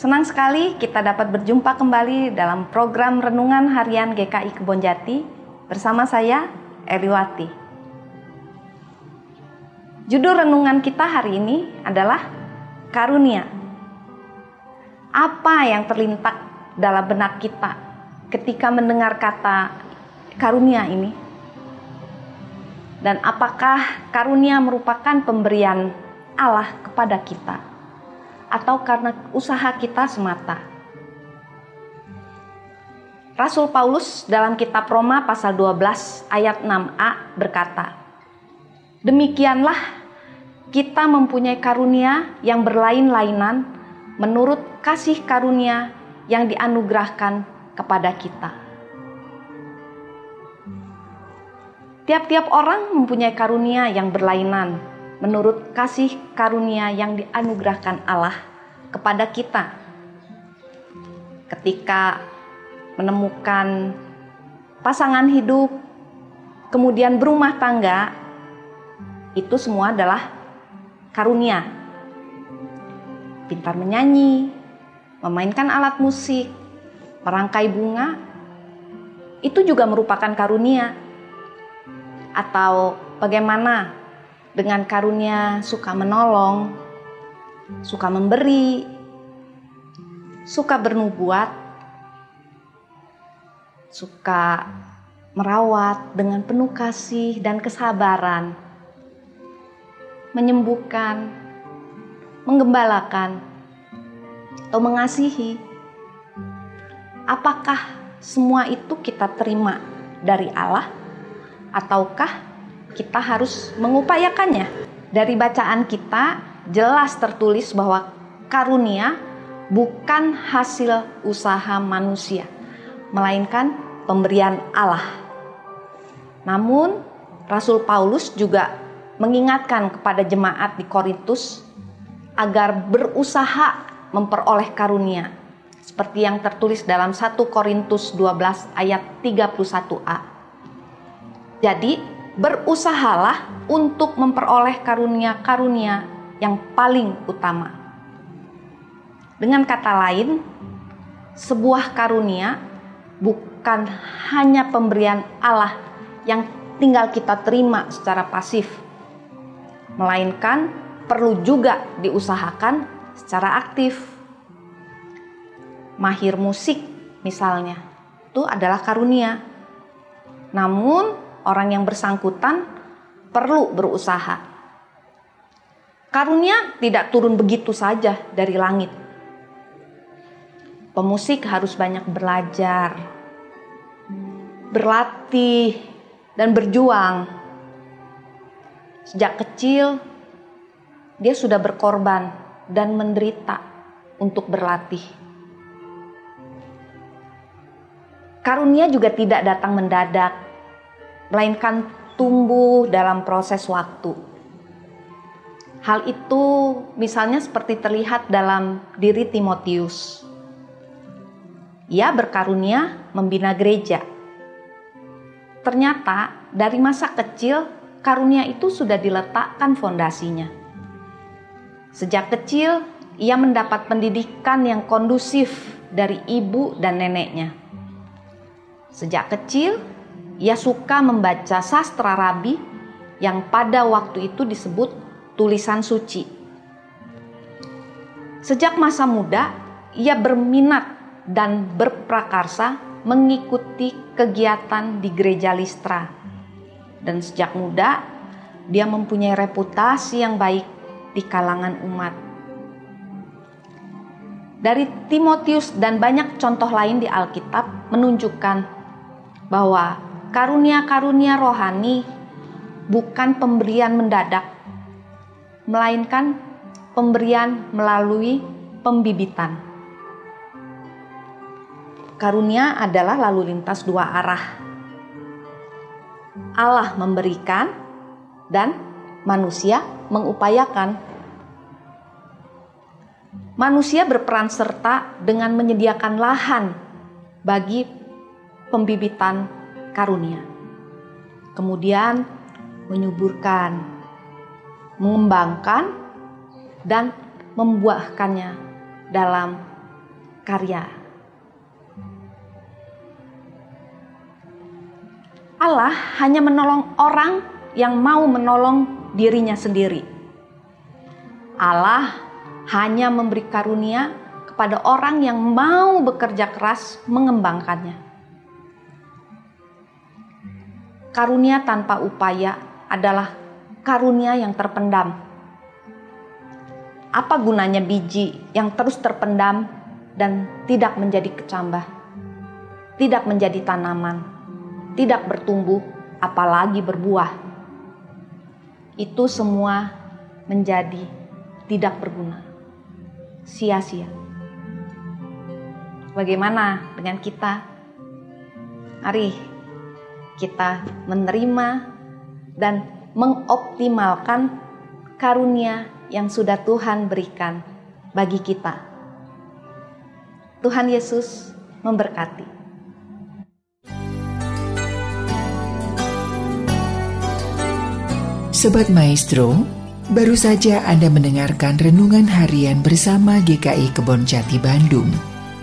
Senang sekali kita dapat berjumpa kembali dalam program Renungan Harian GKI Kebon Jati bersama saya, Eriwati. Judul renungan kita hari ini adalah Karunia. Apa yang terlintak dalam benak kita ketika mendengar kata karunia ini? Dan apakah karunia merupakan pemberian Allah kepada kita? Atau karena usaha kita semata. Rasul Paulus dalam kitab Roma pasal 12 ayat 6a berkata, Demikianlah kita mempunyai karunia yang berlain-lainan menurut kasih karunia yang dianugerahkan kepada kita. Tiap-tiap orang mempunyai karunia yang berlainan menurut kasih karunia yang dianugerahkan Allah kepada kita. Ketika menemukan pasangan hidup, kemudian berumah tangga, itu semua adalah karunia. Pintar menyanyi, memainkan alat musik, merangkai bunga, itu juga merupakan karunia. Atau bagaimana dengan karunia suka menolong, suka memberi, suka bernubuat, suka merawat dengan penuh kasih dan kesabaran, menyembuhkan, menggembalakan, atau mengasihi. Apakah semua itu kita terima dari Allah, ataukah kita harus mengupayakannya. Dari bacaan kita jelas tertulis bahwa karunia bukan hasil usaha manusia, melainkan pemberian Allah. Namun, Rasul Paulus juga mengingatkan kepada jemaat di Korintus agar berusaha memperoleh karunia seperti yang tertulis dalam 1 Korintus 12 ayat 31a. Jadi, berusahalah untuk memperoleh karunia-karunia yang paling utama. Dengan kata lain, sebuah karunia bukan hanya pemberian Allah yang tinggal kita terima secara pasif, melainkan perlu juga diusahakan secara aktif. Mahir musik, misalnya, itu adalah karunia. Namun, orang yang bersangkutan perlu berusaha. Karunia tidak turun begitu saja dari langit. Pemusik harus banyak belajar, berlatih, dan berjuang. Sejak kecil, dia sudah berkorban dan menderita untuk berlatih. Karunia juga tidak datang mendadak, melainkan tumbuh dalam proses waktu. Hal itu misalnya seperti terlihat dalam diri Timotius. Ia berkarunia membina gereja. Ternyata dari masa kecil karunia itu sudah diletakkan fondasinya. Sejak kecil ia mendapat pendidikan yang kondusif dari ibu dan neneknya. Sejak kecil ia suka membaca sastra rabi yang pada waktu itu disebut tulisan suci. Sejak masa muda, ia berminat dan berprakarsa mengikuti kegiatan di gereja Listra. Dan sejak muda, dia mempunyai reputasi yang baik di kalangan umat. Dari Timotius dan banyak contoh lain di Alkitab menunjukkan bahwa karunia-karunia rohani bukan pemberian mendadak, melainkan pemberian melalui pembibitan. Karunia adalah lalu lintas dua arah. Allah memberikan dan manusia mengupayakan. Manusia berperan serta dengan menyediakan lahan bagi pembibitan karunia. Kemudian menyuburkan, mengembangkan, dan membuahkannya dalam karya. Allah hanya menolong orang yang mau menolong dirinya sendiri. Allah hanya memberi karunia kepada orang yang mau bekerja keras mengembangkannya. Karunia tanpa upaya adalah karunia yang terpendam. Apa gunanya biji yang terus terpendam dan tidak menjadi kecambah, tidak menjadi tanaman? tidak bertumbuh, apalagi berbuah. Itu semua menjadi tidak berguna, sia-sia. Bagaimana dengan kita? Mari kita menerima dan mengoptimalkan karunia yang sudah Tuhan berikan bagi kita. Tuhan Yesus memberkati. Sobat Maestro, baru saja Anda mendengarkan renungan harian bersama GKI Kebon Jati Bandung.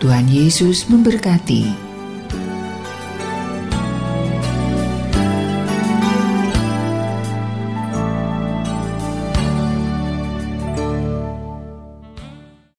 Tuhan Yesus memberkati.